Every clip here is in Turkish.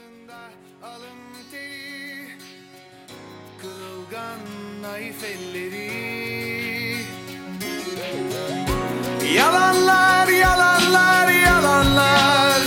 ardında alın teri Kırılgan naif elleri. Yalanlar, yalanlar, yalanlar.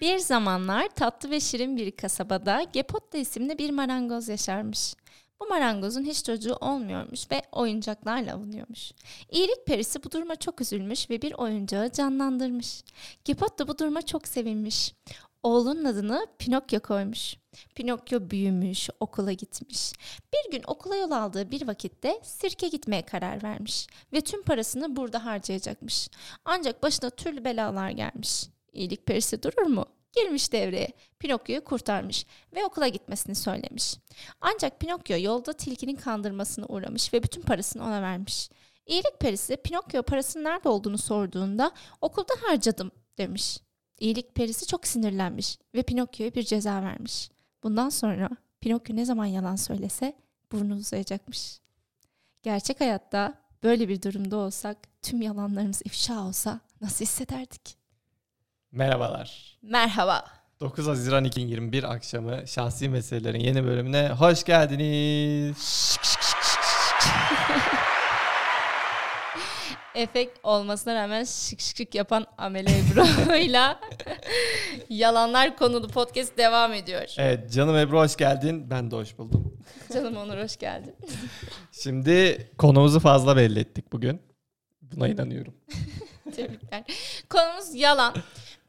Bir zamanlar tatlı ve şirin bir kasabada Gepotta isimli bir marangoz yaşarmış. Bu marangozun hiç çocuğu olmuyormuş ve oyuncaklarla avunuyormuş. İyilik perisi bu duruma çok üzülmüş ve bir oyuncağı canlandırmış. Gepotta bu duruma çok sevinmiş. Oğlunun adını Pinokyo koymuş. Pinokyo büyümüş, okula gitmiş. Bir gün okula yol aldığı bir vakitte sirke gitmeye karar vermiş ve tüm parasını burada harcayacakmış. Ancak başına türlü belalar gelmiş. İyilik perisi durur mu? Girmiş devreye. Pinokyo'yu kurtarmış ve okula gitmesini söylemiş. Ancak Pinokyo yolda tilkinin kandırmasına uğramış ve bütün parasını ona vermiş. İyilik perisi Pinokyo parasının nerede olduğunu sorduğunda okulda harcadım demiş. İyilik perisi çok sinirlenmiş ve Pinokyo'ya bir ceza vermiş. Bundan sonra Pinokyo ne zaman yalan söylese burnu uzayacakmış. Gerçek hayatta böyle bir durumda olsak tüm yalanlarımız ifşa olsa nasıl hissederdik? Merhabalar. Merhaba. 9 Haziran 2021 akşamı Şahsi Meselelerin yeni bölümüne hoş geldiniz. Efekt olmasına rağmen şık şık şık yapan Amele Ebru'yla Yalanlar konulu podcast devam ediyor. Evet canım Ebru hoş geldin. Ben de hoş buldum. Canım Onur hoş geldin. Şimdi konumuzu fazla belli ettik bugün. Buna inanıyorum. Tebrikler. Konumuz yalan.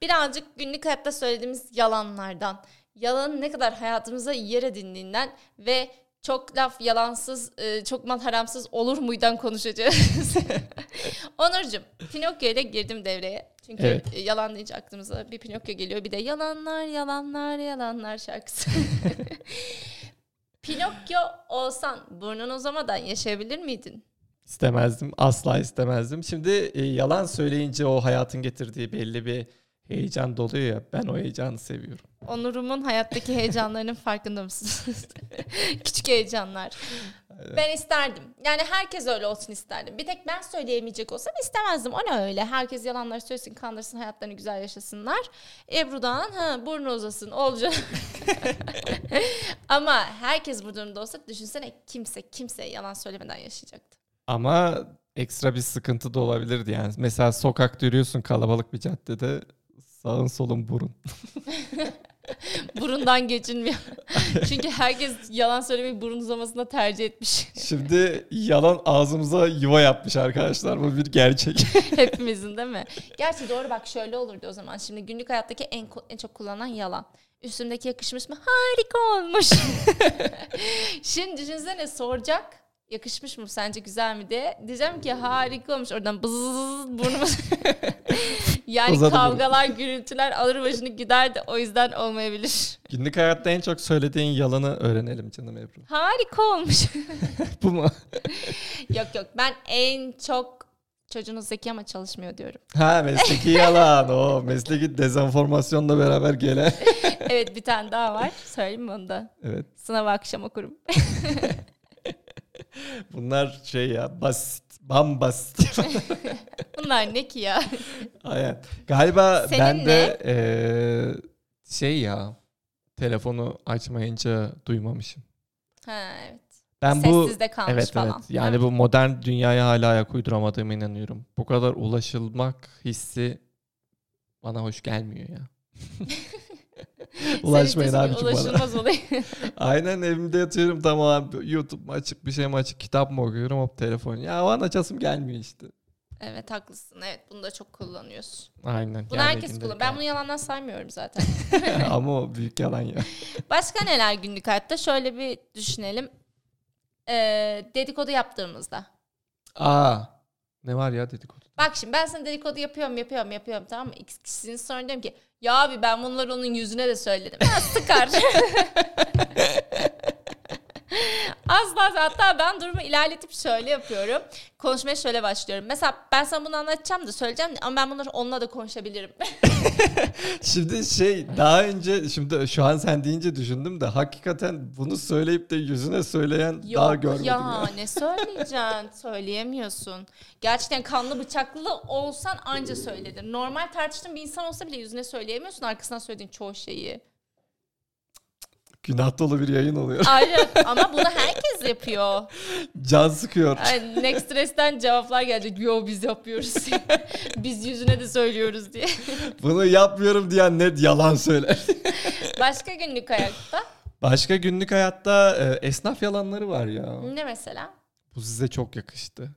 Birazcık günlük hayatta söylediğimiz yalanlardan. Yalanın ne kadar hayatımıza yer edindiğinden ve çok laf yalansız, e, çok mal haramsız olur muydan konuşacağız. Onurcuğum, Pinokyo ile girdim devreye. Çünkü Evet. e, yalan deyince aklımıza bir Pinokyo geliyor. Bir de yalanlar, yalanlar, yalanlar şarkısı. Pinokyo olsan burnun uzamadan yaşayabilir miydin? İstemezdim. Asla istemezdim. Şimdi e, yalan söyleyince o hayatın getirdiği belli bir heyecan doluyor ya. Ben o heyecanı seviyorum. Onurumun hayattaki heyecanlarının farkında mısınız? Küçük heyecanlar. Ben isterdim. Yani herkes öyle olsun isterdim. Bir tek ben söyleyemeyecek olsam istemezdim. O ne öyle? Herkes yalanları söylesin, kandırsın, hayatlarını güzel yaşasınlar. Ebru'dan ha, burnu uzasın, olacak. Ama herkes bu durumda olsa düşünsene kimse kimseye yalan söylemeden yaşayacaktı. Ama ekstra bir sıkıntı da olabilirdi yani. Mesela sokakta yürüyorsun kalabalık bir caddede sağın solun burun. Burundan geçinmiyor. Çünkü herkes yalan söylemeyi burun uzamasına tercih etmiş. Şimdi yalan ağzımıza yuva yapmış arkadaşlar. Bu bir gerçek. Hepimizin değil mi? Gerçi doğru bak şöyle olurdu o zaman. Şimdi günlük hayattaki en, en çok kullanılan yalan. Üstümdeki yakışmış mı? Harika olmuş. Şimdi düşünsene soracak. Yakışmış mı sence güzel mi diye. Diyeceğim ki harika olmuş. Oradan bızz burnumuz. Yani Uzadı kavgalar, gürültüler alır başını gider de o yüzden olmayabilir. Günlük hayatta en çok söylediğin yalanı öğrenelim canım Ebru. Harika olmuş. Bu mu? yok yok ben en çok çocuğunuz zeki ama çalışmıyor diyorum. Ha mesleki yalan. O mesleki dezenformasyonla beraber gelen. Evet bir tane daha var. Söyleyeyim mi onu da? Evet. Sınavı akşam okurum. Bunlar şey ya basit. Bambasit. Bunlar ne ki ya? Aynen. Galiba Senin ben de eee, şey ya telefonu açmayınca duymamışım. Ha evet. Ben bu Sessizde kalmış evet falan. evet. Yani bu modern dünyaya hala ayak uyduramadığıma inanıyorum. Bu kadar ulaşılmak hissi bana hoş gelmiyor ya. Ulaşmayın Senin abi için bana. Ulaşılmaz. Aynen evimde yatıyorum tamam YouTube mu açık bir şey mi açık kitap mı okuyorum hop telefon. Ya o an açasım gelmiyor işte. evet haklısın. Evet bunu da çok kullanıyorsun. Aynen. Bunu herkes kullanıyor. Ben bunu yalandan saymıyorum zaten. Ama o büyük yalan ya. Başka neler günlük hayatta? Şöyle bir düşünelim. Ee, dedikodu yaptığımızda. Aa ne var ya dedikodu. Bak şimdi ben sana dedikodu yapıyorum yapıyorum yapıyorum tamam mı? X kişisinin sonra diyorum ki ya abi ben bunları onun yüzüne de söyledim. Ya sıkar. Asla hatta ben durumu ilerletip şöyle yapıyorum. Konuşmaya şöyle başlıyorum. Mesela ben sana bunu anlatacağım da söyleyeceğim ama ben bunları onunla da konuşabilirim. Şimdi şey daha önce şimdi şu an sen deyince düşündüm de hakikaten bunu söyleyip de yüzüne söyleyen daha Yok görmedim. ya ya. ne söyleyeceksin? Söyleyemiyorsun. Gerçekten kanlı bıçaklı olsan anca söyledin. Normal tartıştığın bir insan olsa bile yüzüne söyleyemiyorsun arkasından söylediğin çoğu şeyi. Günah dolu bir yayın oluyor. Aynen ama bunu herkes yapıyor. Can sıkıyor. Yani Next Stress'ten cevaplar gelecek. Yo biz yapıyoruz. biz yüzüne de söylüyoruz diye. Bunu yapmıyorum diyen net yalan söyler. Başka günlük hayatta Başka günlük hayatta e, esnaf yalanları var ya. ne mesela? Bu size çok yakıştı.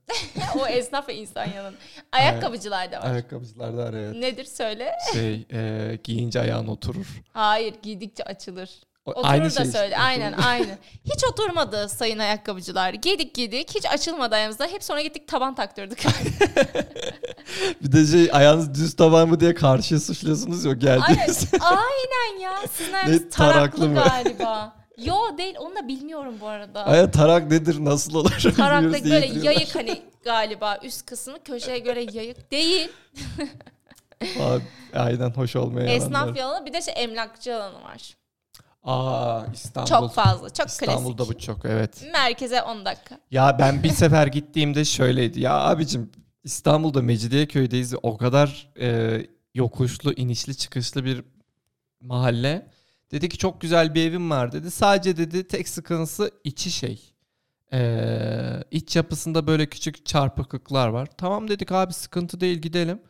o esnaf ve insan yanın. Ayakkabıcılar da var. Ayakkabıcılarda var evet. Nedir söyle? Şey e, giyince ayağın oturur. Hayır giydikçe açılır. Oturur aynı da şey söyle. işte, Aynen aynı. Hiç oturmadı sayın ayakkabıcılar. Giydik giydik. Hiç açılmadı ayağımızda. Hep sonra gittik taban taktırdık. Bir de şey ayağınız düz taban mı diye karşıya suçluyorsunuz ya aynen, geldiğiniz. aynen ya. Sizin ayağınız Ne, taraklı, taraklı mı? galiba. Yo değil onu da bilmiyorum bu arada. Aya tarak nedir nasıl olur bilmiyoruz diye böyle yayık hani galiba üst kısmı köşeye göre yayık değil. Abi, aynen hoş olmayan Esnaf yalanı bir de şey emlakçı yalanı var. Aa İstanbul. Çok fazla çok İstanbul'da klasik. bu çok evet. Merkeze 10 dakika. Ya ben bir sefer gittiğimde şöyleydi. Ya abicim İstanbul'da Mecidiyeköy'deyiz. O kadar e, yokuşlu, inişli, çıkışlı bir mahalle. Dedi ki çok güzel bir evim var dedi. Sadece dedi tek sıkıntısı içi şey. Ee, iç yapısında böyle küçük çarpıklıklar var. Tamam dedik abi sıkıntı değil gidelim.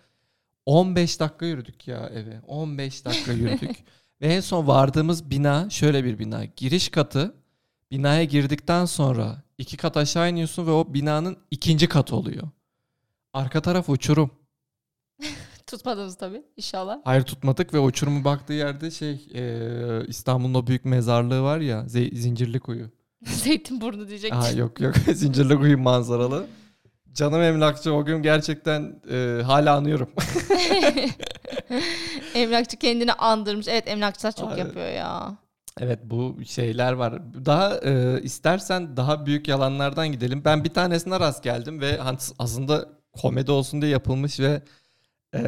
15 dakika yürüdük ya eve. 15 dakika yürüdük. Ve en son vardığımız bina şöyle bir bina. Giriş katı binaya girdikten sonra iki kat aşağı iniyorsun ve o binanın ikinci katı oluyor. Arka taraf uçurum. Tutmadınız tabii inşallah. Hayır tutmadık ve uçurumun baktığı yerde şey e, İstanbul'un o büyük mezarlığı var ya Ze- Zincirlikuyu. Zeytinburnu diyecektim. Aa, yok yok Zincirlikuyu manzaralı. Canım emlakçı o gün gerçekten e, hala anıyorum. Emlakçı kendini andırmış. Evet emlakçılar çok Abi. yapıyor ya. Evet bu şeyler var. Daha e, istersen daha büyük yalanlardan gidelim. Ben bir tanesine rast geldim ve aslında komedi olsun diye yapılmış ve e,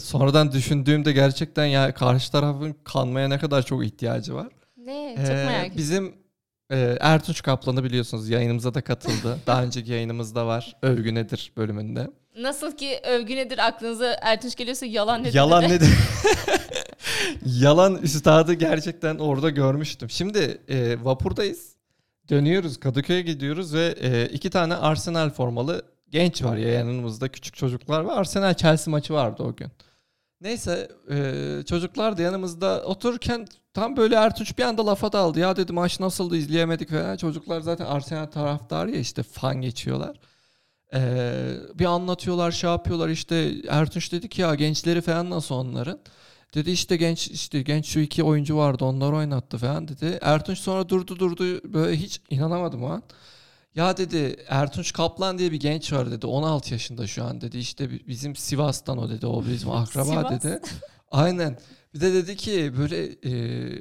sonradan düşündüğümde gerçekten ya karşı tarafın kanmaya ne kadar çok ihtiyacı var. Ne? Çok E, merak ettim. Bizim e, Ertunç Kaplan'ı biliyorsunuz yayınımıza da katıldı. daha önceki yayınımızda var. Övgü nedir bölümünde. Nasıl ki övgü nedir aklınıza Ertunç geliyorsa yalan nedir? Yalan de. nedir? Yalan üstadı gerçekten orada görmüştüm. Şimdi e, vapurdayız. Dönüyoruz Kadıköy'e gidiyoruz ve e, iki tane Arsenal formalı genç var ya yanımızda küçük çocuklar var. Arsenal Chelsea maçı vardı o gün. Neyse e, çocuklar da yanımızda otururken tam böyle Ertuğrul bir anda lafa daldı. Ya dedi maç nasıldı izleyemedik falan. Çocuklar zaten Arsenal taraftarı ya işte fan geçiyorlar. Ee, bir anlatıyorlar şey yapıyorlar işte Ertunç dedi ki ya gençleri falan nasıl onların? Dedi işte genç işte genç şu iki oyuncu vardı onlar oynattı falan dedi. Ertunç sonra durdu durdu böyle hiç inanamadım o an. Ya dedi Ertunç Kaplan diye bir genç var dedi 16 yaşında şu an dedi işte bi- bizim Sivas'tan o dedi o bizim akraba Sivas. dedi. Aynen bir de dedi ki böyle e,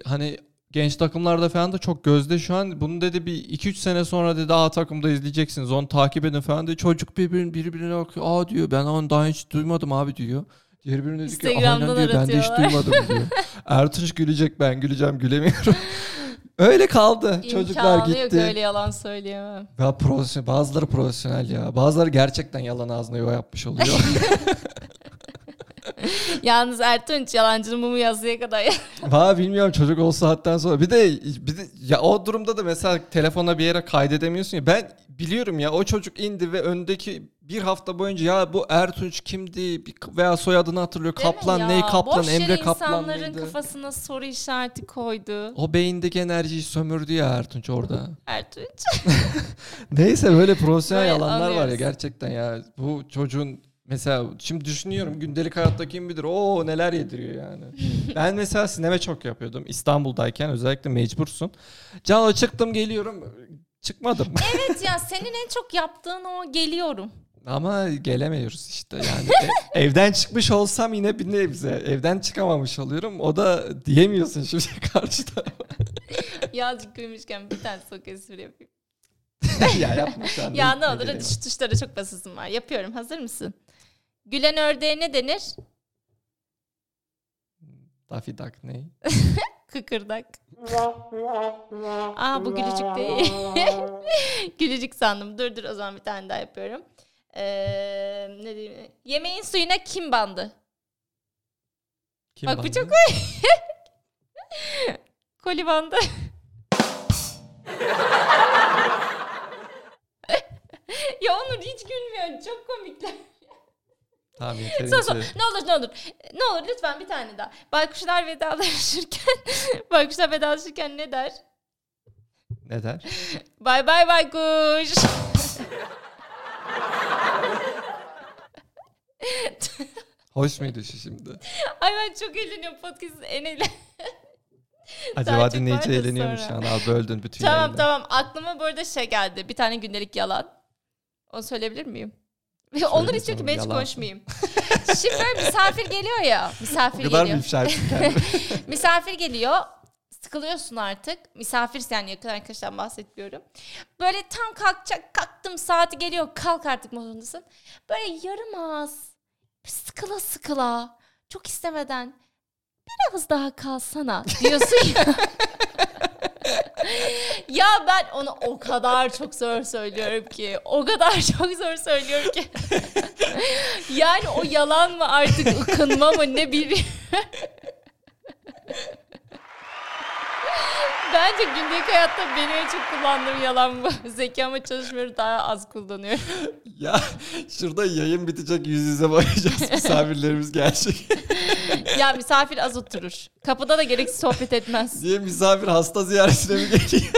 hani genç takımlarda falan da çok gözde şu an. Bunu dedi bir 2-3 sene sonra dedi A takımda izleyeceksiniz. Onu takip edin falan dedi. Çocuk birbirine, birbirine bakıyor. Aa diyor ben onu daha hiç duymadım abi diyor. Diğer birine dedi ki aynen diyor ben de hiç aratıyorlar." duymadım diyor. Ertunç gülecek ben güleceğim gülemiyorum. Öyle kaldı. Çocuklar İmkanı yok gitti. öyle yalan söyleyemem. Ya profesyonel, bazıları profesyonel ya. Bazıları gerçekten yalan ağzına yuva yapmış oluyor. Yalnız Ertunç yalancının mumu yazıya kadar. Valla bilmiyorum çocuk o saatten sonra. Bir de bir de ya o durumda da mesela telefona bir yere kaydedemiyorsun ya. Ben biliyorum ya o çocuk indi ve öndeki bir hafta boyunca ya bu Ertunç kimdi veya soyadını hatırlıyor. Değil Kaplan ya? ney Kaplan Boş Emre Kaplan insanların mıydı? kafasına soru işareti koydu. O beyindeki enerjiyi sömürdü ya Ertunç orada. Ertunç. Neyse böyle profesyonel Böyle yalanlar var ya gerçekten ya. Bu çocuğun mesela şimdi düşünüyorum gündelik hayatta kim bilir o neler yediriyor yani. ben mesela sinema çok yapıyordum İstanbul'dayken özellikle mecbursun. Cano çıktım geliyorum çıkmadım. evet ya senin en çok yaptığın o geliyorum. Ama gelemiyoruz işte yani. E- evden çıkmış olsam yine bir nebze. Evden çıkamamış oluyorum. O da diyemiyorsun şimdi karşı tarafa. Yağcık gülmüşken bir tane sok espri yapayım. ya yapma şu ya ne olur hadi şu tuşlara çok basısın var. Yapıyorum. Hazır mısın? Gülen ördeğe ne denir? Daffy Duck ne? Kıkırdak. Aa bu gülücük değil. gülücük sandım. Dur dur o zaman bir tane daha yapıyorum. Ee, ne diyeyim? Yemeğin suyuna kim bandı? Kim Bak bu bandı? çok Koli bandı. ya Onur hiç gülmüyor. Çok komikler. Tamam Sor sor. yeterince. Ne olur ne olur. Ne olur lütfen bir tane daha. Baykuşlar vedalaşırken baykuşlar vedalaşırken ne der? Ne der? Bay bay baykuş. Hoş muydu şu şimdi? Ay ben çok eğleniyorum. Podcast'ın en eğlen. Acaba dinleyici eğleniyor mu şu an? Abi böldün bütün tamam yayını. tamam. Aklıma bu arada şey geldi. Bir tane gündelik yalan. Onu söyleyebilir miyim? Ve Onur istiyor ki ben hiç konuşmayayım. Şimdi böyle misafir geliyor ya. O Misafir kadar mı geliyor. Misafir geliyor. Sıkılıyorsun artık. Misafirsin yani yakın arkadaştan bahsetmiyorum. Böyle tam kalkacak. Kalktım saati geliyor. Kalk artık modundasın. Böyle yarım ağız. Sıkıla sıkıla. Çok istemeden. Biraz daha kalsana diyorsun ya. ya ben onu o kadar çok zor söylüyorum ki. O kadar çok zor söylüyorum ki. yani o yalan mı artık ıkınma mı ne bir Bence gündelik hayatta benim en çok kullandığım yalan bu. Zekama çalışmıyorum daha az kullanıyorum. ya şurada yayın bitecek yüz yüze bakacağız. Misafirlerimiz gelecek. ya misafir az oturur. Kapıda da gereksiz sohbet etmez. Diye misafir hasta ziyaretine mi geliyor?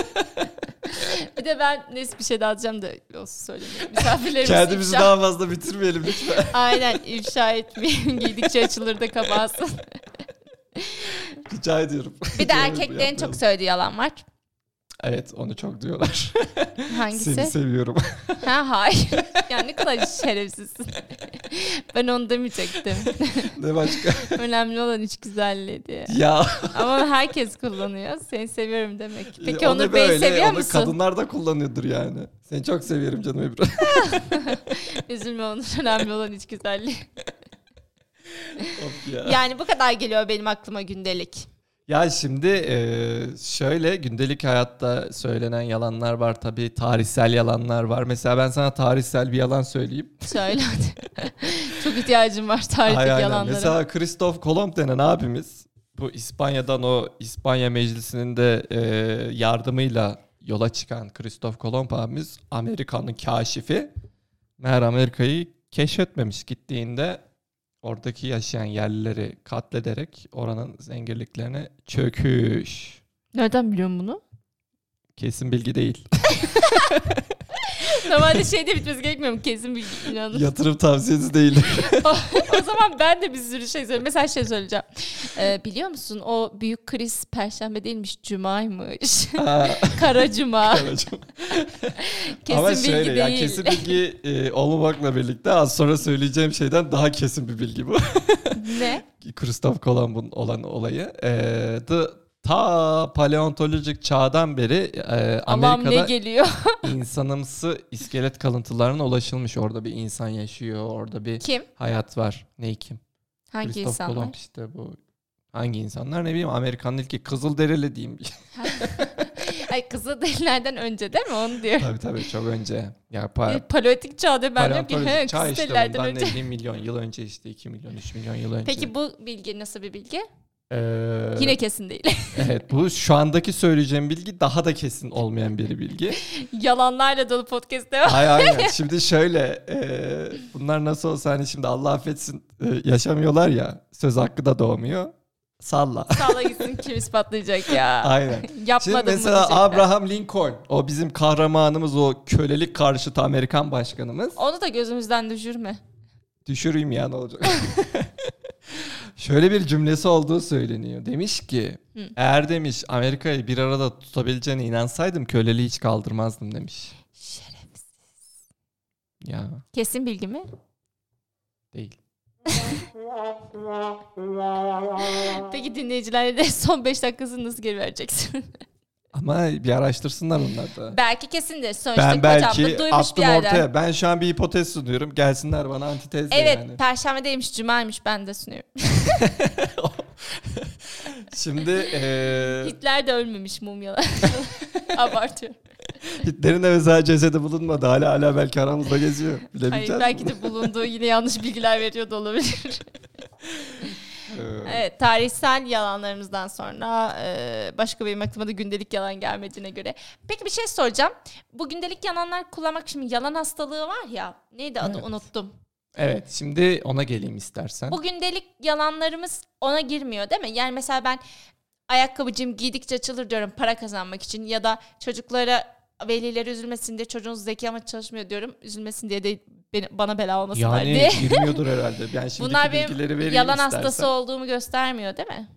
Bir de ben neyse bir şey daha diyeceğim de olsun söylemiyorum. Misafirlerimiz Kendimizi ifşa- daha fazla bitirmeyelim lütfen. Aynen ifşa etmeyin. Giydikçe açılır da kabarsın. Rica ediyorum. Bir de erkeklerin çok söylediği yalan var. Evet onu çok diyorlar. Hangisi? Seni seviyorum. ha hayır. ya ne kadar şerefsizsin. ben onu demeyecektim. ne başka? Önemli olan iç güzelliği diye. ya. Ama herkes kullanıyor. Seni seviyorum demek. Peki o Onur da Bey'i böyle, seviyor onu musun? Kadınlar da kullanıyordur yani. Seni çok seviyorum canım Ebru. Üzülme Onur. Önemli olan iç güzelliği. Ya. Yani bu kadar geliyor benim aklıma gündelik. Ya şimdi e, şöyle gündelik hayatta söylenen yalanlar var tabii tarihsel yalanlar var. Mesela ben sana tarihsel bir yalan söyleyeyim. Söyle hadi. Çok ihtiyacım var aynen. yalanlara. Mesela Christoph Kolomb denen abimiz bu İspanya'dan o İspanya Meclisi'nin de e, yardımıyla yola çıkan Christoph Kolomb abimiz Amerika'nın kaşifi. Meğer Amerika'yı keşfetmemiş gittiğinde oradaki yaşayan yerlileri katlederek oranın zenginliklerine çöküş. Nereden biliyorsun bunu? Kesin bilgi değil. Normalde şeyde bitmesi gerekmiyor mu? Kesin bir inanın. Yatırım tavsiyesi değil. o zaman ben de bir sürü şey söyleyeyim. Mesela şey söyleyeceğim. Ee, biliyor musun o büyük kriz perşembe değilmiş cumaymış. Kara cuma. Kesin Ama bilgi şöyle ya değil. kesin bilgi e, olmamakla birlikte az sonra söyleyeceğim şeyden daha kesin bir bilgi bu. ne? Christoph Kolomb'un olan olayı. E, the, ta paleontolojik çağdan beri e, Amerika'da geliyor? insanımsı iskelet kalıntılarına ulaşılmış. Orada bir insan yaşıyor. Orada bir Kim? hayat var. Ne kim? Hangi Christoph insanlar? Kolomb işte bu. Hangi insanlar ne bileyim Amerikan'ın ilki Kızılderili diyeyim. Ay Kızılderililerden önce değil mi? Onu diyor. tabii tabii çok önce. Ya pa- Paleolitik çağda ben diyorum ki Paleontolojik he, çağ işte Kızılderililerden bundan önce. ne bileyim milyon yıl önce işte 2 milyon 3 milyon yıl önce. Peki bu bilgi nasıl bir bilgi? Ee, Yine kesin değil. evet bu şu andaki söyleyeceğim bilgi daha da kesin olmayan bir bilgi. Yalanlarla dolu podcast devam. Ay aynen. Şimdi şöyle e, bunlar nasıl olsa hani şimdi Allah affetsin e, yaşamıyorlar ya söz hakkı da doğmuyor. Salla. Sağla gitsin kim ispatlayacak ya. Aynen. Şimdi Yapmadım mı mesela. Abraham Lincoln o bizim kahramanımız o kölelik karşıtı Amerikan başkanımız. Onu da gözümüzden düşürme. Düşüreyim ya ne olacak? Şöyle bir cümlesi olduğu söyleniyor. Demiş ki Hı. eğer demiş Amerika'yı bir arada tutabileceğine inansaydım köleliği hiç kaldırmazdım demiş. Şerefsiz. Ya Kesin bilgi mi? değil. Peki dinleyicilerle de son 5 dakikasını nasıl geri vereceksin? Ama bir araştırsınlar onlar da. Belki kesindir. Sonuçta Ben belki da duymuş bir attım yerden. ortaya. Ben şu an bir hipotez sunuyorum. Gelsinler bana antitez Evet, yani. perşembedeymiş, cumaymış ben de sunuyorum. Şimdi eee Hitler de ölmemiş mumyalar. Abartıyorum. Hitler'in de mesela cesedi bulunmadı. Hala hala belki aramızda geziyor. Hayır, belki de bulunduğu yine yanlış bilgiler veriyor da olabilir. Evet, tarihsel yalanlarımızdan sonra e, başka benim aklıma da gündelik yalan gelmediğine göre. Peki bir şey soracağım. Bu gündelik yalanlar kullanmak şimdi yalan hastalığı var ya. Neydi adı Evet. unuttum. Evet şimdi ona geleyim istersen. Bu gündelik yalanlarımız ona girmiyor değil mi? Yani mesela ben ayakkabıcım giydikçe açılır diyorum para kazanmak için ya da çocuklara velileri üzülmesin diye çocuğunuz zeki ama çalışmıyor diyorum. Üzülmesin diye de beni, bana bela olmasınlar yani diye. girmiyordur herhalde. Yani şimdiki Bunlar benim yalan istersen. hastası olduğumu göstermiyor değil mi?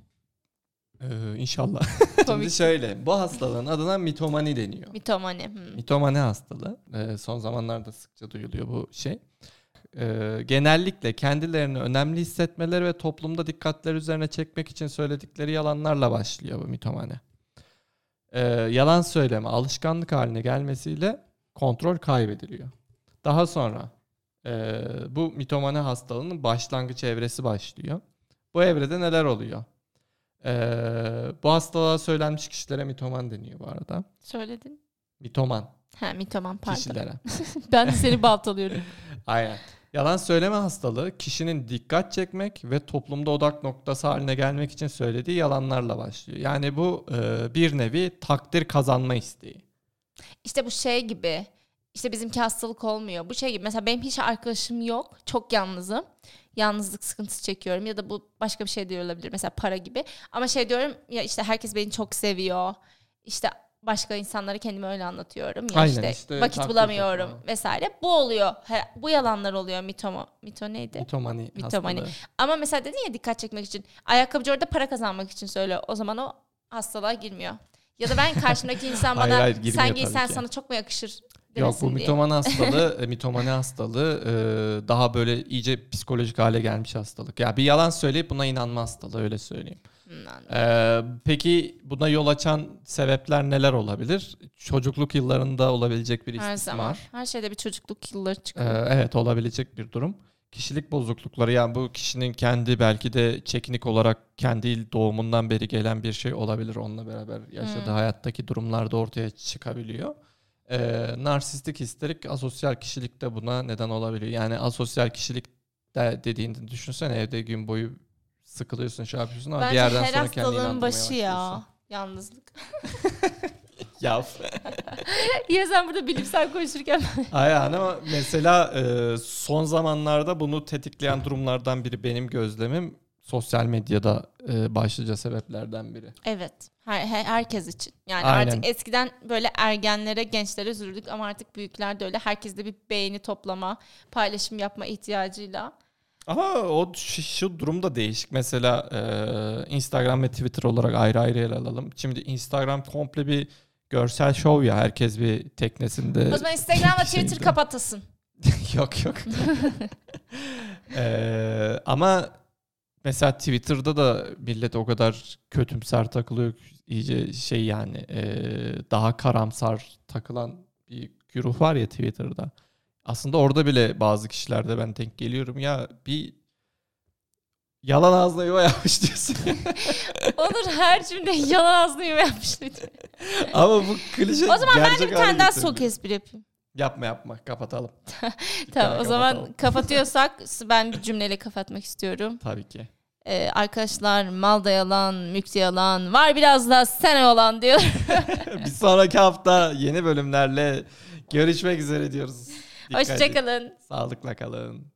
Ee, inşallah. Şimdi şöyle bu hastalığın adına mitomani deniyor. Mitomani. hmm. Mitomani hastalığı. Ee, son zamanlarda sıkça duyuluyor bu şey. Ee, genellikle kendilerini önemli hissetmeleri ve toplumda dikkatleri üzerine çekmek için söyledikleri yalanlarla başlıyor bu mitomani. Ee, yalan söyleme alışkanlık haline gelmesiyle kontrol kaybediliyor. Daha sonra e, bu mitomani hastalığının başlangıç evresi başlıyor. Bu evrede neler oluyor? Ee, bu hastalığa söylenmiş kişilere mitoman deniyor bu arada. Söyledin. Mitoman Ha mitoman pardon. kişilere. ben de seni baltalıyorum. Aynen. Yalan söyleme hastalığı kişinin dikkat çekmek ve toplumda odak noktası haline gelmek için söylediği yalanlarla başlıyor. Yani bu e, bir nevi takdir kazanma isteği. İşte bu şey gibi. İşte bizimki hastalık olmuyor. Bu şey gibi. Mesela benim hiç arkadaşım yok. Çok yalnızım. Yalnızlık sıkıntısı çekiyorum. Ya da bu başka bir şey diyor olabilir. Mesela para gibi. Ama şey diyorum ya işte herkes beni çok seviyor. İşte başka insanlara kendimi öyle anlatıyorum. Ya Aynen, işte, işte vakit bulamıyorum toplama. vesaire. Bu oluyor. Bu yalanlar oluyor. Mitomo. Mito neydi? Mitomani, Mitomani. hastalığı. Ama mesela dedin ya dikkat çekmek için. Ayakkabıcı orada para kazanmak için söylüyor. O zaman o hastalığa girmiyor. Ya da ben karşımdaki insan Hayır, bana hayır, girmiyor sen giysen sana çok mu yakışır Yok bu diye. mitomani hastalığı, e, mitomani hastalığı e, daha böyle iyice psikolojik hale gelmiş hastalık. Ya bir yalan söyleyip buna inanma hastalığı öyle söyleyeyim. Ee, peki buna yol açan sebepler neler olabilir? Çocukluk yıllarında olabilecek bir Her istismar. zaman. Her şeyde bir çocukluk yılları Ee, çıkıyor. evet olabilecek bir durum. Kişilik bozuklukları yani bu kişinin kendi belki de çekinik olarak kendi doğumundan beri gelen bir şey olabilir. Onunla beraber yaşadığı Hmm. hayattaki durumlarda ortaya çıkabiliyor. Ee, narsistik histerik asosyal kişilik de buna neden olabiliyor. Yani asosyal kişilik de dediğinde düşünsene evde gün boyu sıkılıyorsun şey yapıyorsun ama bir Bence yerden her sonra kendini inandırmaya başı ya. Yalnızlık. Ya ya sen burada bilimsel konuşurken Aynen ama mesela e, son zamanlarda bunu tetikleyen durumlardan biri benim gözlemim sosyal medyada e, başlıca sebeplerden biri. Evet. Her, her- herkes için. Yani Aynen. artık eskiden böyle ergenlere, gençlere üzüldük ama artık büyükler de öyle. Herkes de bir beğeni toplama, paylaşım yapma ihtiyacıyla. Ama o şu, şu durum da değişik. Mesela e, Instagram ve Twitter olarak ayrı ayrı ele alalım. Şimdi Instagram komple bir görsel şov ya. Herkes bir teknesinde. O zaman Instagram'la bir şeyinde. Twitter kapatasın. yok yok. E, ama mesela Twitter'da da millet o kadar kötümser takılıyor. iyice şey yani e, daha karamsar takılan bir güruh var ya Twitter'da. Aslında orada bile bazı kişilerde ben denk geliyorum ya bir yalan ağzına yuva yapmış diyorsun. Onur her cümle yalan ağzını yuva yapmış. Ama bu klişe o zaman ben de bir tane daha soğuk espri yapayım. Yapma yapma kapatalım. Tamam o zaman kapatalım. kapatıyorsak ben bir cümleyle kapatmak istiyorum. Tabii ki. Ee, arkadaşlar mal da yalan, mülk de yalan, var biraz da sen olan diyor. bir sonraki hafta yeni bölümlerle görüşmek üzere diyoruz. Dikkat edin. Hoşçakalın. Sağlıkla kalın.